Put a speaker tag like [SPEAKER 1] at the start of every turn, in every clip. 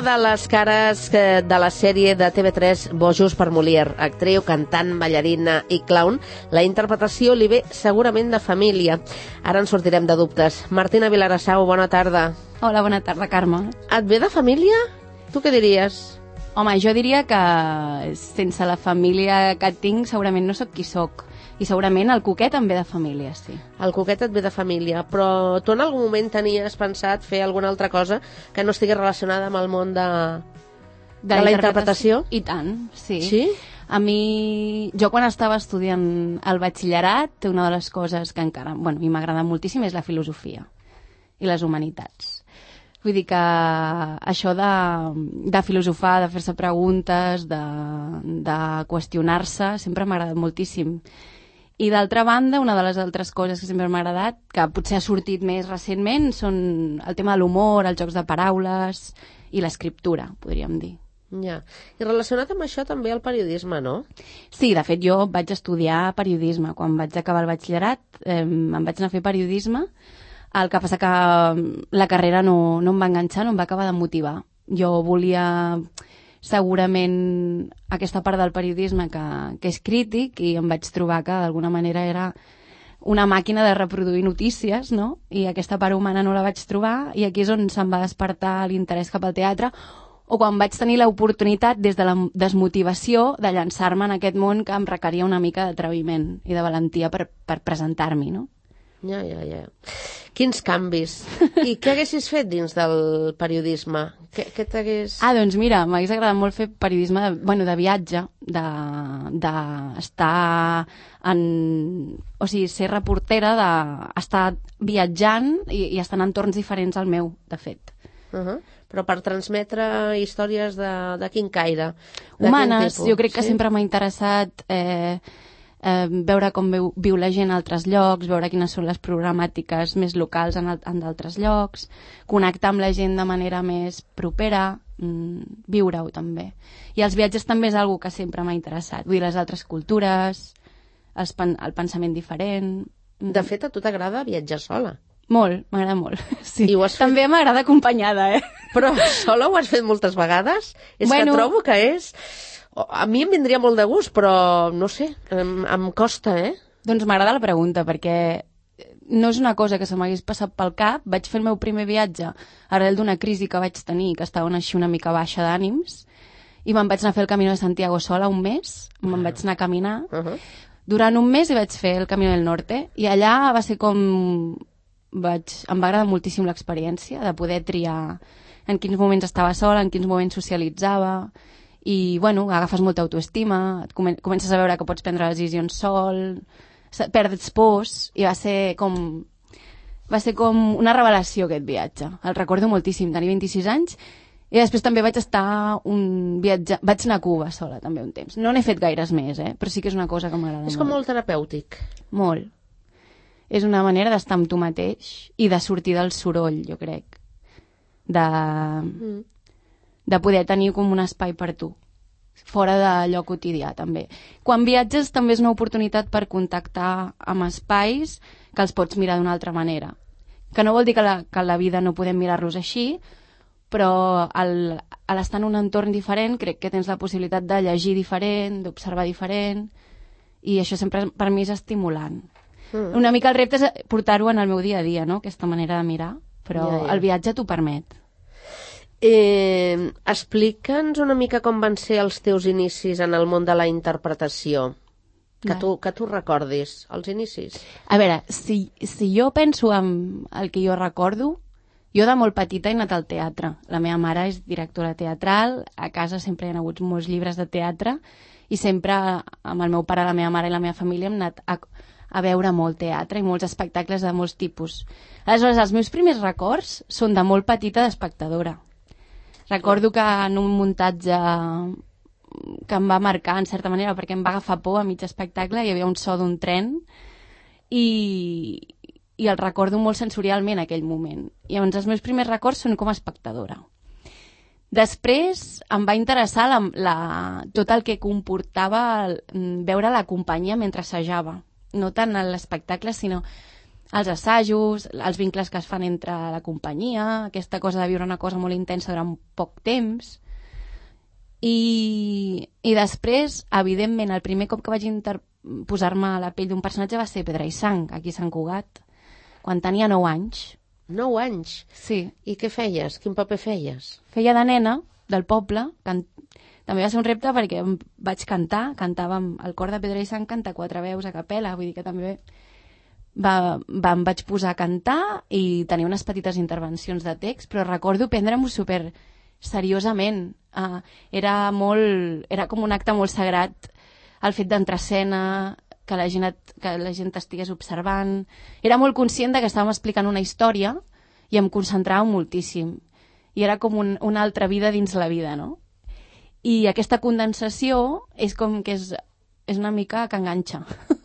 [SPEAKER 1] Una de les cares que- de la sèrie de TV3 Bojos per Molière, actriu, cantant, ballarina i clown. La interpretació li ve segurament de família. Ara en sortirem de dubtes. Martina Vilarassau, bona tarda.
[SPEAKER 2] Hola, bona tarda, Carme.
[SPEAKER 1] Et ve de família? Tu què diries?
[SPEAKER 2] Home, jo diria que sense la família que tinc segurament no sóc qui sóc. I segurament el coquet em ve de família, sí.
[SPEAKER 1] El coquet et ve de família, però tu en algun moment tenies pensat fer alguna altra cosa que no estigui relacionada amb el món de, de, la interpretació?
[SPEAKER 2] I tant, sí.
[SPEAKER 1] Sí?
[SPEAKER 2] A mi, jo quan estava estudiant el batxillerat, una de les coses que encara, bueno, a mi m'agrada moltíssim és la filosofia i les humanitats. Vull dir que això de, de filosofar, de fer-se preguntes, de, de qüestionar-se, sempre m'ha agradat moltíssim. I d'altra banda, una de les altres coses que sempre m'ha agradat, que potser ha sortit més recentment, són el tema de l'humor, els jocs de paraules i l'escriptura, podríem dir.
[SPEAKER 1] Ja. I relacionat amb això també el periodisme, no?
[SPEAKER 2] Sí, de fet, jo vaig estudiar periodisme. Quan vaig acabar el batxillerat, eh, em vaig anar a fer periodisme, el que passa que mm, la carrera no, no em va enganxar, no em va acabar de motivar. Jo volia segurament aquesta part del periodisme que, que és crític i em vaig trobar que d'alguna manera era una màquina de reproduir notícies, no? I aquesta part humana no la vaig trobar i aquí és on se'm va despertar l'interès cap al teatre o quan vaig tenir l'oportunitat des de la desmotivació de llançar-me en aquest món que em requeria una mica d'atreviment i de valentia per, per presentar-m'hi, no?
[SPEAKER 1] Ja, ja, ja. Quins canvis. I què haguessis fet dins del periodisme? Què, què t'hagués...
[SPEAKER 2] Ah, doncs mira, m'hagués agradat molt fer periodisme de, bueno, de viatge, de, de estar en... O sigui, ser reportera, d'estar viatjant i, i estar en entorns diferents al meu, de fet.
[SPEAKER 1] Uh -huh. Però per transmetre històries de, de quin caire? De
[SPEAKER 2] Humanes,
[SPEAKER 1] quin tipus?
[SPEAKER 2] jo crec que sempre m'ha interessat eh, eh, veure com viu, viu la gent a altres llocs, veure quines són les programàtiques més locals en, en d'altres llocs, connectar amb la gent de manera més propera, mm, viure-ho també. I els viatges també és algo que sempre m'ha interessat, vull dir, les altres cultures, els, pen el pensament diferent... Mm.
[SPEAKER 1] De fet, a tu t'agrada viatjar sola.
[SPEAKER 2] Molt, m'agrada molt. Sí.
[SPEAKER 1] I ho has fet-
[SPEAKER 2] També m'agrada acompanyada, eh?
[SPEAKER 1] Però sola ho has fet moltes vegades? És
[SPEAKER 2] Bueno.
[SPEAKER 1] que trobo que és... A mi em vindria molt de gust, però no sé, em, em costa, eh?
[SPEAKER 2] Doncs m'agrada la pregunta, perquè no és una cosa que se m'hagués passat pel cap. Vaig fer el meu primer viatge arrel d'una crisi que vaig tenir, que estava així una mica baixa d'ànims, i me'n vaig anar a fer el Camino de Santiago sola un mes, me'n vaig anar a caminar.
[SPEAKER 1] Uh -huh.
[SPEAKER 2] Durant un mes hi vaig fer el Camino del Norte, i allà va ser com... Vaig... Em va agradar moltíssim l'experiència de poder triar en quins moments estava sola, en quins moments socialitzava, i, bueno, agafes molta autoestima, et comen comences a veure que pots prendre decisions sol, perds pors, i va ser com... Va ser com una revelació aquest viatge. El recordo moltíssim, tenia 26 anys, i després també vaig estar un viatge... Vaig anar a Cuba sola, també, un temps. No n'he fet gaires més, eh? Però sí que és una cosa que m'agrada
[SPEAKER 1] És
[SPEAKER 2] molt.
[SPEAKER 1] com molt terapèutic.
[SPEAKER 2] Molt. És una manera d'estar amb tu mateix i de sortir del soroll, jo crec. De,
[SPEAKER 1] Mm.
[SPEAKER 2] De poder tenir com un espai per tu fora d'allò quotidià, també. Quan viatges també és una oportunitat per contactar amb espais que els pots mirar d'una altra manera. Que no vol dir que la, que la vida no podem mirar-los així, però al, a l'estar en un entorn diferent crec que tens la possibilitat de llegir diferent, d'observar diferent, i això sempre per mi és estimulant.
[SPEAKER 1] Mm.
[SPEAKER 2] Una mica el repte és portar-ho en el meu dia a dia, no?, aquesta manera de mirar, però
[SPEAKER 1] Ja, ja.
[SPEAKER 2] el viatge t'ho permet.
[SPEAKER 1] Eh, Explica'ns una mica com van ser els teus inicis en el món de la interpretació. Que tu, que tu recordis, els inicis.
[SPEAKER 2] A veure, si, si jo penso en el que jo recordo, jo de molt petita he anat al teatre. La meva mare és directora teatral, a casa sempre hi ha hagut molts llibres de teatre i sempre amb el meu pare, la meva mare i la meva família hem anat a, a veure molt teatre i molts espectacles de molts tipus. Aleshores, els meus primers records són de molt petita d'espectadora. Recordo que en un muntatge que em va marcar en certa manera perquè em va agafar por a mig espectacle, hi havia un so d'un tren i, i el recordo molt sensorialment aquell moment. I llavors els meus primers records són com a espectadora. Després em va interessar la, la, tot el que comportava mm, veure la companyia mentre assajava. No tant l'espectacle, sinó els assajos, els vincles que es fan entre la companyia, aquesta cosa de viure una cosa molt intensa durant poc temps. I, i després, evidentment, el primer cop que vaig posar-me a la pell d'un personatge va ser Pedra i Sang, aquí a Sant Cugat, quan tenia 9 anys.
[SPEAKER 1] 9 anys?
[SPEAKER 2] Sí.
[SPEAKER 1] I què feies? Quin paper feies?
[SPEAKER 2] Feia de nena del poble, can... també va ser un repte perquè vaig cantar, cantàvem el cor de Pedra i Sang, canta quatre veus a capella, vull dir que també va, va, em vaig posar a cantar i tenia unes petites intervencions de text, però recordo prendre-m'ho super seriosament. Uh, era molt... era com un acte molt sagrat el fet d'entrar escena, que la gent, que la gent estigués observant... Era molt conscient de que estàvem explicant una història i em concentrava moltíssim. I era com un, una altra vida dins la vida, no? I aquesta condensació és com que és, és una mica que enganxa.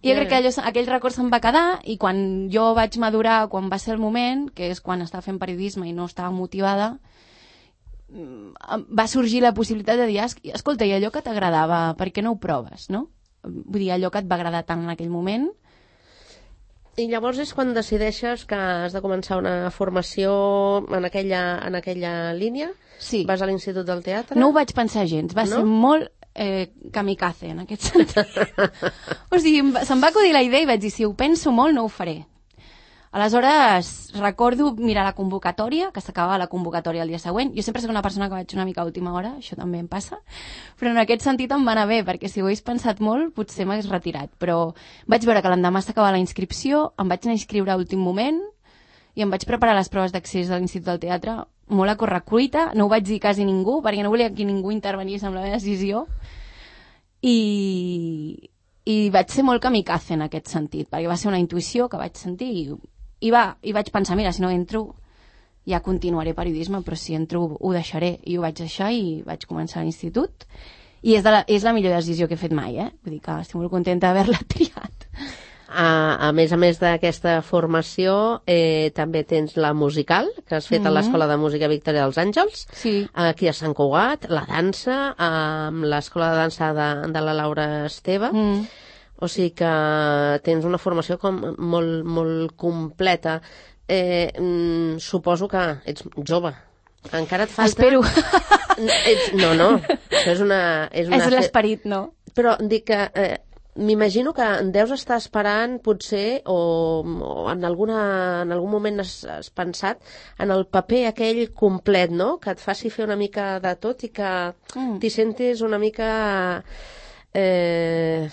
[SPEAKER 2] I jo crec que allò, aquell record se'm va quedar i quan jo vaig madurar, quan va ser el moment, que és quan estava fent periodisme i no estava motivada, Mm, va sorgir la possibilitat de dir, escolta, i allò que t'agradava, per què no ho proves, no? Vull dir, allò que et va agradar tant en aquell moment.
[SPEAKER 1] I llavors és quan decideixes que has de començar una formació en aquella, en aquella línia?
[SPEAKER 2] Sí.
[SPEAKER 1] Vas a l'Institut del Teatre?
[SPEAKER 2] No ho vaig pensar gens, va no? ser molt eh, kamikaze en aquest sentit. o sigui, se'm va acudir la idea i vaig dir, si ho penso molt no ho faré. Aleshores, recordo mirar la convocatòria, que s'acabava la convocatòria el dia següent. Jo sempre soc una persona que vaig una mica a última hora, això també em passa, però en aquest sentit em va anar bé, perquè si ho hagués pensat molt, potser m'hagués retirat. Però vaig veure que l'endemà s'acabava la inscripció, em vaig anar a inscriure a últim moment i em vaig preparar les proves d'accés de l'Institut del Teatre molt a correcuita, no ho vaig dir quasi ningú, perquè no volia que ningú intervenís amb la meva decisió. I, i vaig ser molt kamikaze en aquest sentit, perquè va ser una intuïció que vaig sentir i i, va, I vaig pensar, mira, si no entro ja continuaré periodisme, però si entro ho deixaré. I ho vaig deixar i vaig començar a l'institut. I és, de la, és la millor decisió que he fet mai, eh? Vull dir que estic molt contenta d'haver-la triat.
[SPEAKER 1] A, a més a més d'aquesta formació, eh, també tens la musical, que has fet mm -hmm. a mm-hmm. l'Escola de Música Victòria dels Àngels,
[SPEAKER 2] sí.
[SPEAKER 1] aquí a Sant Cugat, la dansa, amb l'Escola de Dansa de, de la Laura Esteve, mm o sigui que tens una formació com molt, molt completa. Eh, mm, suposo que ets jove. Encara et falta...
[SPEAKER 2] Espero.
[SPEAKER 1] Ets... No, no. Això és una... És, una...
[SPEAKER 2] és l'esperit, no?
[SPEAKER 1] Però dic que... Eh, M'imagino que deus estar esperant, potser, o, o en, alguna, en algun moment has, has pensat en el paper aquell complet, no?, que et faci fer una mica de tot i que mm. t'hi sentis una mica... Eh,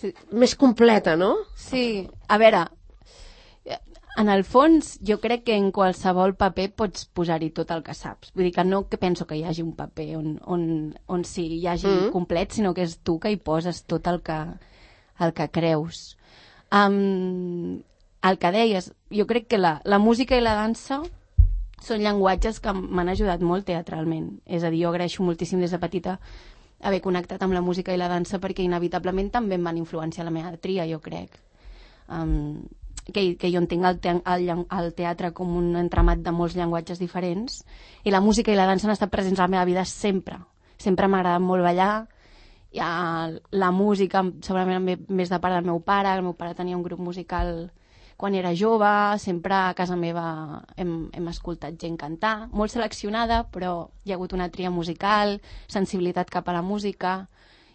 [SPEAKER 1] sí. més completa, no?
[SPEAKER 2] Sí, a veure, en el fons jo crec que en qualsevol paper pots posar-hi tot el que saps. Vull dir que no que penso que hi hagi un paper on, on, on sí, hi hagi mm -hmm. complet, sinó que és tu que hi poses tot el que, el que creus. Um, el que deies, jo crec que la, la música i la dansa són llenguatges que m'han ajudat molt teatralment. És a dir, jo agraeixo moltíssim des de petita haver connectat amb la música i la dansa perquè inevitablement també em van influenciar la meva tria, jo crec. Um, que, que jo entenc el, te el, el teatre com un entramat de molts llenguatges diferents i la música i la dansa han estat presents a la meva vida sempre. Sempre m'ha agradat molt ballar, ja, la música segurament més de part del meu pare, el meu pare tenia un grup musical quan era jove, sempre a casa meva hem, hem escoltat gent cantar, molt seleccionada, però hi ha hagut una tria musical, sensibilitat cap a la música,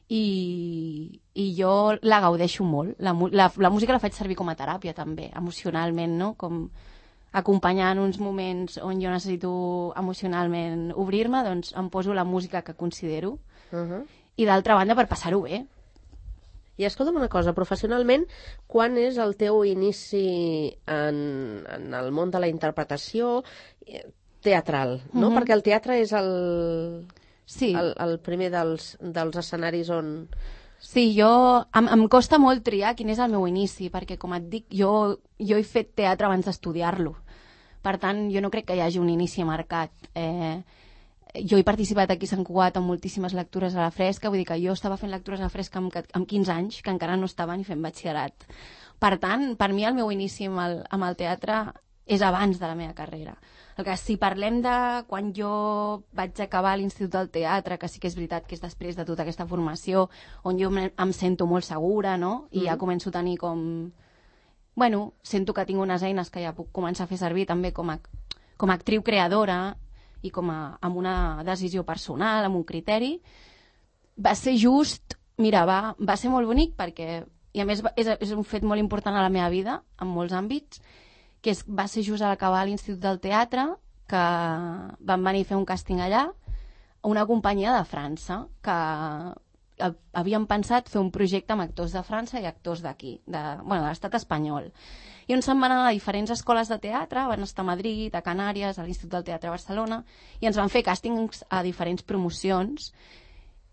[SPEAKER 2] i, i jo la gaudeixo molt. La, la, la música la faig servir com a teràpia, també, emocionalment, no? Com acompanyar en uns moments on jo necessito emocionalment obrir-me, doncs em poso la música que considero. Uh -huh. I d'altra banda, per passar-ho bé,
[SPEAKER 1] i escolta'm una cosa, professionalment, quan és el teu inici en, en el món de la interpretació eh, teatral, no? Mm -hmm. Perquè el teatre és el,
[SPEAKER 2] sí.
[SPEAKER 1] el, el primer dels, dels escenaris on...
[SPEAKER 2] Sí, jo... Em, em costa molt triar quin és el meu inici, perquè, com et dic, jo, jo he fet teatre abans d'estudiar-lo. Per tant, jo no crec que hi hagi un inici marcat. Eh, jo he participat aquí a Sant Cugat en moltíssimes lectures a la fresca, vull dir que jo estava fent lectures a la fresca amb, amb 15 anys, que encara no estava ni fent batxillerat. Per tant, per mi el meu inici amb el, amb el teatre és abans de la meva carrera. El que si parlem de quan jo vaig acabar l'Institut del Teatre, que sí que és veritat que és després de tota aquesta formació, on jo em sento molt segura, no? I mm. ja començo a tenir com bueno, sento que tinc unes eines que ja puc començar a fer servir també com a, com a actriu creadora i com a, amb una decisió personal, amb un criteri. Va ser just, mira, va, va ser molt bonic perquè, i a més és, és un fet molt important a la meva vida, en molts àmbits, que és, va ser just a l'acabar l'Institut del Teatre, que van venir a fer un càsting allà, una companyia de França, que ha- havien pensat fer un projecte amb actors de França i actors d'aquí, de, bueno, de l'estat espanyol. I on se'n van anar a diferents escoles de teatre, van estar a Madrid, a Canàries, a l'Institut del Teatre de Barcelona, i ens van fer càstings a diferents promocions.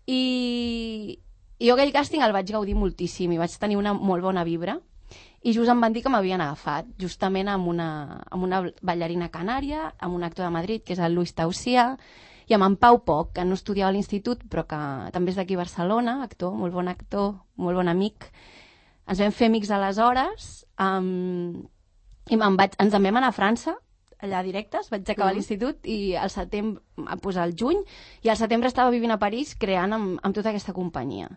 [SPEAKER 2] I, i jo aquell càsting el vaig gaudir moltíssim i vaig tenir una molt bona vibra. I just em van dir que m'havien agafat, justament amb una, amb una ballarina canària, amb un actor de Madrid, que és el Luis Tausia, i amb en Pau Poc, que no estudiava a l'institut, però que també és d'aquí a Barcelona, actor, molt bon actor, molt bon amic. Ens vam fer amics aleshores, um, i me'n vaig, ens en vam anar a França, allà directes, vaig acabar
[SPEAKER 1] Mhm.
[SPEAKER 2] l'institut i al setembre, a posar el juny, i al setembre estava vivint a París creant amb, amb tota aquesta companyia.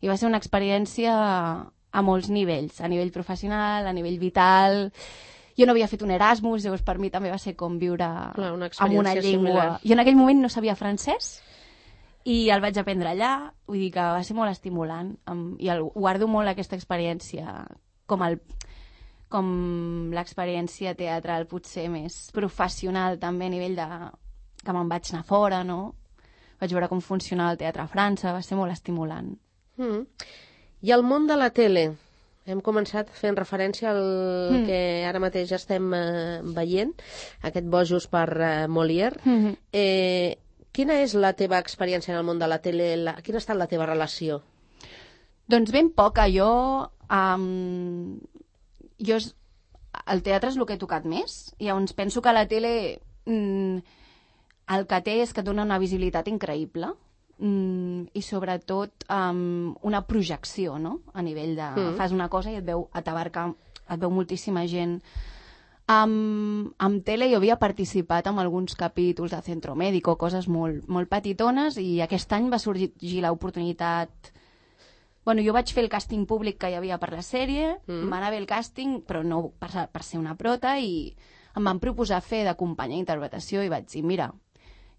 [SPEAKER 2] I va ser una experiència a molts nivells, a nivell professional, a nivell vital... Jo no havia fet un Erasmus, llavors per mi també va ser com viure
[SPEAKER 1] Clar, una
[SPEAKER 2] amb una llengua.
[SPEAKER 1] similar.
[SPEAKER 2] Jo en aquell moment no sabia francès i el vaig aprendre allà, vull dir que va ser molt estimulant i el, guardo molt aquesta experiència com el com l'experiència teatral potser més professional també a nivell de que me'n vaig anar fora, no? Vaig veure com funcionava el teatre a França, va ser molt estimulant.
[SPEAKER 1] Mm. I el món de la tele? Hem començat fent referència al
[SPEAKER 2] Mm.
[SPEAKER 1] que ara mateix estem eh, veient, aquest Bojos per eh, Molière.
[SPEAKER 2] Mm.
[SPEAKER 1] Eh, quina és la teva experiència en el món de la tele? La, quina ha estat la teva relació?
[SPEAKER 2] Doncs ben poca. Jo, um, jo és, el teatre és el que he tocat més. I llavors penso que la tele mm, el que té és que et dona una visibilitat increïble mm, i sobretot um, una projecció, no?, a nivell de...
[SPEAKER 1] Mm.
[SPEAKER 2] Fas una cosa i et veu, et abarca, et veu moltíssima gent. Amb, amb tele jo havia participat en alguns capítols de Centro Médico, coses molt, molt petitones, i aquest any va sorgir l'oportunitat... Bueno, jo vaig fer el càsting públic que hi havia per la sèrie,
[SPEAKER 1] Mm.
[SPEAKER 2] va anar bé el càsting, però no per, per ser una prota, i em van proposar fer de companya d'interpretació i vaig dir, mira,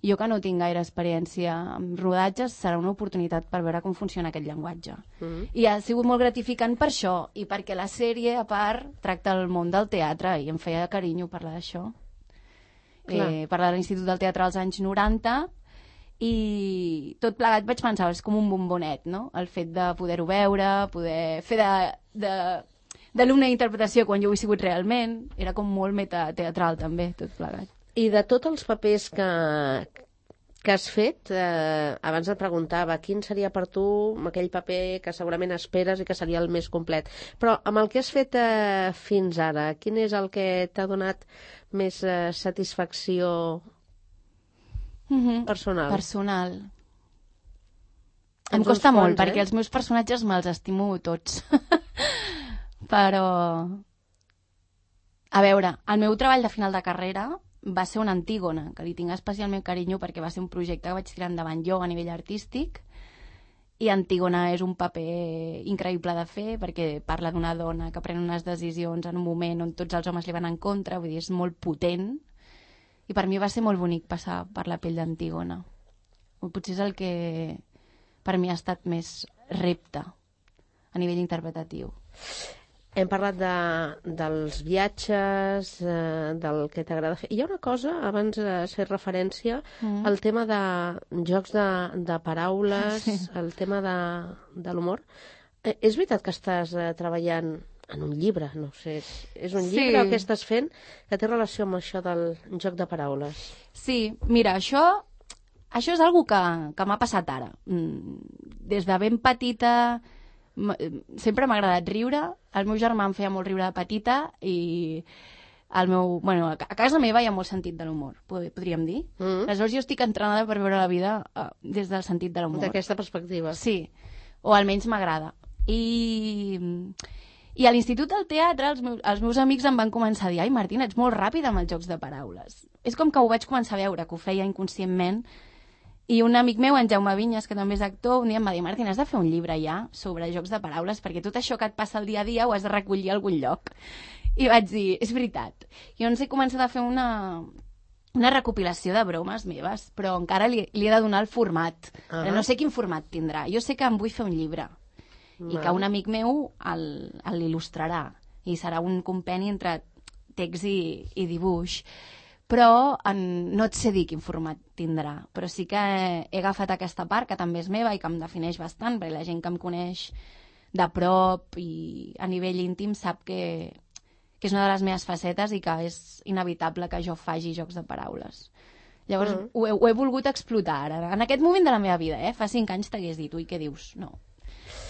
[SPEAKER 2] jo que no tinc gaire experiència amb rodatges, serà una oportunitat per veure com funciona aquest llenguatge.
[SPEAKER 1] Mm.
[SPEAKER 2] I ha sigut molt gratificant per això, i perquè la sèrie, a part, tracta el món del teatre, i em feia carinyo parlar d'això. Eh, parlar de l'Institut del Teatre als anys 90, i tot plegat vaig pensar, és com un bombonet, no? El fet de poder-ho veure, poder fer de, de, d'alumne d'interpretació quan jo ho he sigut realment, era com molt metateatral també, tot plegat.
[SPEAKER 1] I de tots els papers que, que has fet, eh, abans et preguntava quin seria per tu aquell paper que segurament esperes i que seria el més complet. Però amb el que has fet eh, fins ara, quin és el que t'ha donat més eh, satisfacció
[SPEAKER 2] Mm -hmm.
[SPEAKER 1] personal?
[SPEAKER 2] Personal. Em costa molt,
[SPEAKER 1] quants, eh?
[SPEAKER 2] perquè els meus personatges me'ls estimo tots. Però... A veure, el meu treball de final de carrera va ser una Antígona, que li tinc especialment carinyo perquè va ser un projecte que vaig tirar endavant jo a nivell artístic i Antígona és un paper increïble de fer perquè parla d'una dona que pren unes decisions en un moment on tots els homes li van en contra, vull dir, és molt potent i per mi va ser molt bonic passar per la pell d'Antígona. Potser és el que per mi ha estat més repte a nivell interpretatiu.
[SPEAKER 1] Hem parlat de, dels viatges, eh, del que t'agrada fer. Hi ha una cosa, abans de fer referència,
[SPEAKER 2] Mm.
[SPEAKER 1] el tema de jocs de, de paraules,
[SPEAKER 2] Sí.
[SPEAKER 1] el tema de, de l'humor. Eh, és veritat que estàs eh, treballant en un llibre, no sé, és, un
[SPEAKER 2] Sí.
[SPEAKER 1] llibre que estàs fent que té relació amb això del joc de paraules.
[SPEAKER 2] Sí, mira, això, això és algo que, que m'ha passat ara. Mm, Des de ben petita sempre m'ha agradat riure. El meu germà em feia molt riure de petita i el meu, bueno, a ca- a casa meva hi ha molt sentit de l'humor, pod- podríem dir.
[SPEAKER 1] Mm?
[SPEAKER 2] Aleshores jo estic entrenada per veure la vida uh, des del sentit de l'humor.
[SPEAKER 1] D'aquesta perspectiva.
[SPEAKER 2] Sí, o almenys m'agrada. I, I a l'Institut del Teatre els meus, els meus amics em van començar a dir ai, Martina, ets molt ràpida amb els jocs de paraules. És com que ho vaig començar a veure, que ho feia inconscientment, i un amic meu, en Jaume Vinyes, que també és actor, un dia em va dir, Martina, has de fer un llibre ja sobre jocs de paraules, perquè tot això que et passa el dia a dia ho has de recollir a algun lloc. I vaig dir, és veritat. I llavors he començat a fer una, una recopilació de bromes meves, però encara li, li he de donar el format. Uh -huh. No sé quin format tindrà. Jo sé que em vull fer un llibre i que un amic meu l'il·lustrarà i serà un compendi entre text i, i dibuix però en, no et sé dir quin format tindrà, però sí que he, agafat aquesta part que també és meva i que em defineix bastant, perquè la gent que em coneix de prop i a nivell íntim sap que, que és una de les meves facetes i que és inevitable que jo faci jocs de paraules. Llavors, mm. ho, he, ho he volgut explotar ara. En aquest moment de la meva vida, eh? Fa cinc anys t'hagués dit, ui, què dius? No.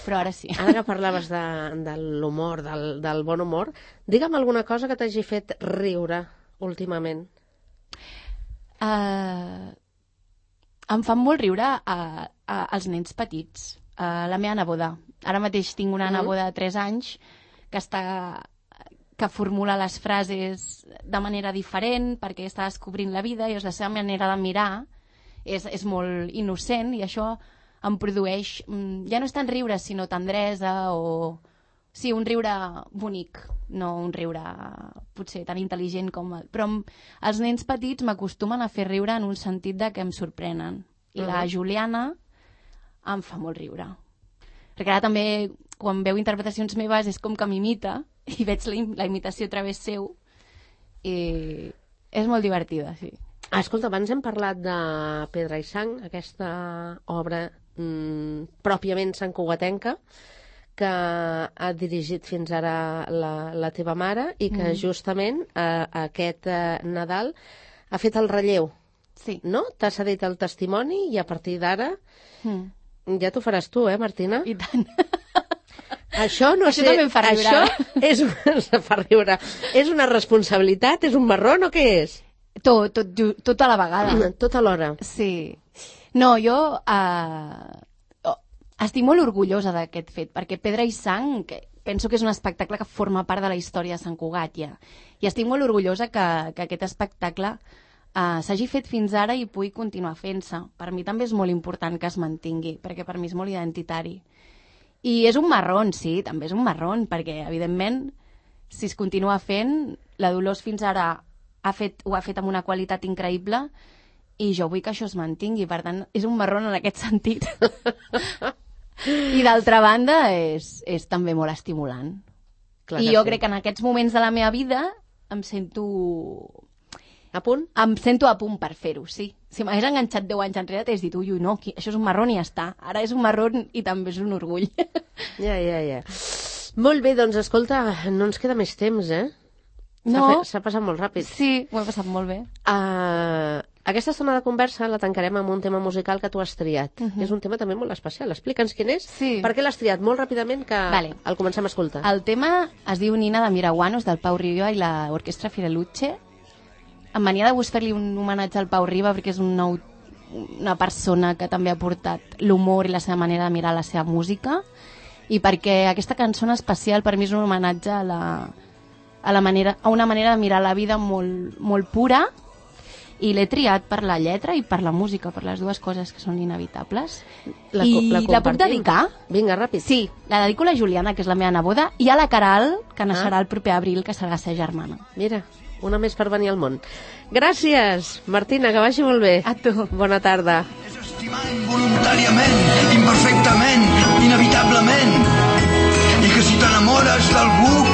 [SPEAKER 2] Però ara sí.
[SPEAKER 1] Ara que parlaves de, de l'humor, del, del bon humor, digue'm alguna cosa que t'hagi fet riure últimament.
[SPEAKER 2] Uh, em fan molt riure a, a, als nens petits. Uh, la meva neboda. Ara mateix tinc una mm. neboda de 3 anys que està que formula les frases de manera diferent perquè està descobrint la vida i la seva manera de mirar és, és molt innocent i això em produeix, mm, ja no és tant riure, sinó tendresa o... Sí, un riure bonic, no un riure potser tan intel·ligent com... Però els nens petits m'acostumen a fer riure en un sentit de que em sorprenen. I uh -huh. la Juliana em fa molt riure. Perquè ara també, quan veu interpretacions meves, és com que m'imita i veig la, la imitació a través seu i és molt divertida, sí.
[SPEAKER 1] Ah, escolta, abans hem parlat de Pedra i Sang, aquesta obra mm, pròpiament santcugatenca, que ha dirigit fins ara la, la teva mare i que mm. justament eh, aquest eh, Nadal ha fet el relleu.
[SPEAKER 2] Sí.
[SPEAKER 1] No? T'ha cedit el testimoni i a partir d'ara mm. ja t'ho faràs tu, eh, Martina?
[SPEAKER 2] I tant.
[SPEAKER 1] Això no
[SPEAKER 2] Això
[SPEAKER 1] sé...
[SPEAKER 2] també em fa riure.
[SPEAKER 1] Això és, una, fa riure. és una responsabilitat? És un marrón o què és?
[SPEAKER 2] Tot, tot, tot a la vegada.
[SPEAKER 1] Tot alhora.
[SPEAKER 2] Sí. No, jo uh, estic molt orgullosa d'aquest fet, perquè Pedra i Sang que penso que és un espectacle que forma part de la història de Sant Cugat ja. I estic molt orgullosa que, que aquest espectacle uh, s'hagi fet fins ara i pugui continuar fent-se. Per mi també és molt important que es mantingui, perquè per mi és molt identitari. I és un marron, sí, també és un marron, perquè, evidentment, si es continua fent, la Dolors fins ara ha fet, ho ha fet amb una qualitat increïble i jo vull que això es mantingui. Per tant, és un marron en aquest sentit. I d'altra banda, és, és també molt estimulant. Clar I jo sí. crec que en aquests moments de la meva vida em sento
[SPEAKER 1] a punt?
[SPEAKER 2] Em sento a punt per fer-ho, sí. Si m'hagués enganxat 10 anys enrere, t'hagués dit, ui, ui, no, això és un marrón i ja està. Ara és un marrón i també és un orgull.
[SPEAKER 1] Ja, ja, ja. Molt bé, doncs, escolta, no ens queda més temps, eh?
[SPEAKER 2] No.
[SPEAKER 1] S'ha passat molt ràpid.
[SPEAKER 2] Sí, ho he passat molt bé.
[SPEAKER 1] Uh, aquesta estona de conversa la tancarem amb un tema musical que tu has triat. Uh -huh. És un tema també molt especial. Explica'ns quin és.
[SPEAKER 2] Sí.
[SPEAKER 1] Per què l'has triat? Molt ràpidament, que vale. el comencem a escoltar.
[SPEAKER 2] El tema es diu Nina de Miraguanos, del Pau Riba i l'Orquestra Fireluche em venia de gust fer-li un homenatge al Pau Riba perquè és un nou, una persona que també ha portat l'humor i la seva manera de mirar la seva música i perquè aquesta cançó en especial per mi és un homenatge a, la, a, la manera, a una manera de mirar la vida molt, molt pura i l'he triat per la lletra i per la música, per les dues coses que són inevitables.
[SPEAKER 1] La,
[SPEAKER 2] I
[SPEAKER 1] la,
[SPEAKER 2] la puc dedicar?
[SPEAKER 1] Vinga, ràpid.
[SPEAKER 2] Sí, la dedico a la Juliana, que és la meva neboda, i a la Caral, que naixerà ah. el proper abril, que serà la seva germana.
[SPEAKER 1] Mira, una més per venir al món. Gràcies, Martina, que vagi molt bé.
[SPEAKER 2] A tu.
[SPEAKER 1] Bona tarda.
[SPEAKER 3] És estimar involuntàriament, imperfectament, inevitablement. I que si t'enamores d'algú,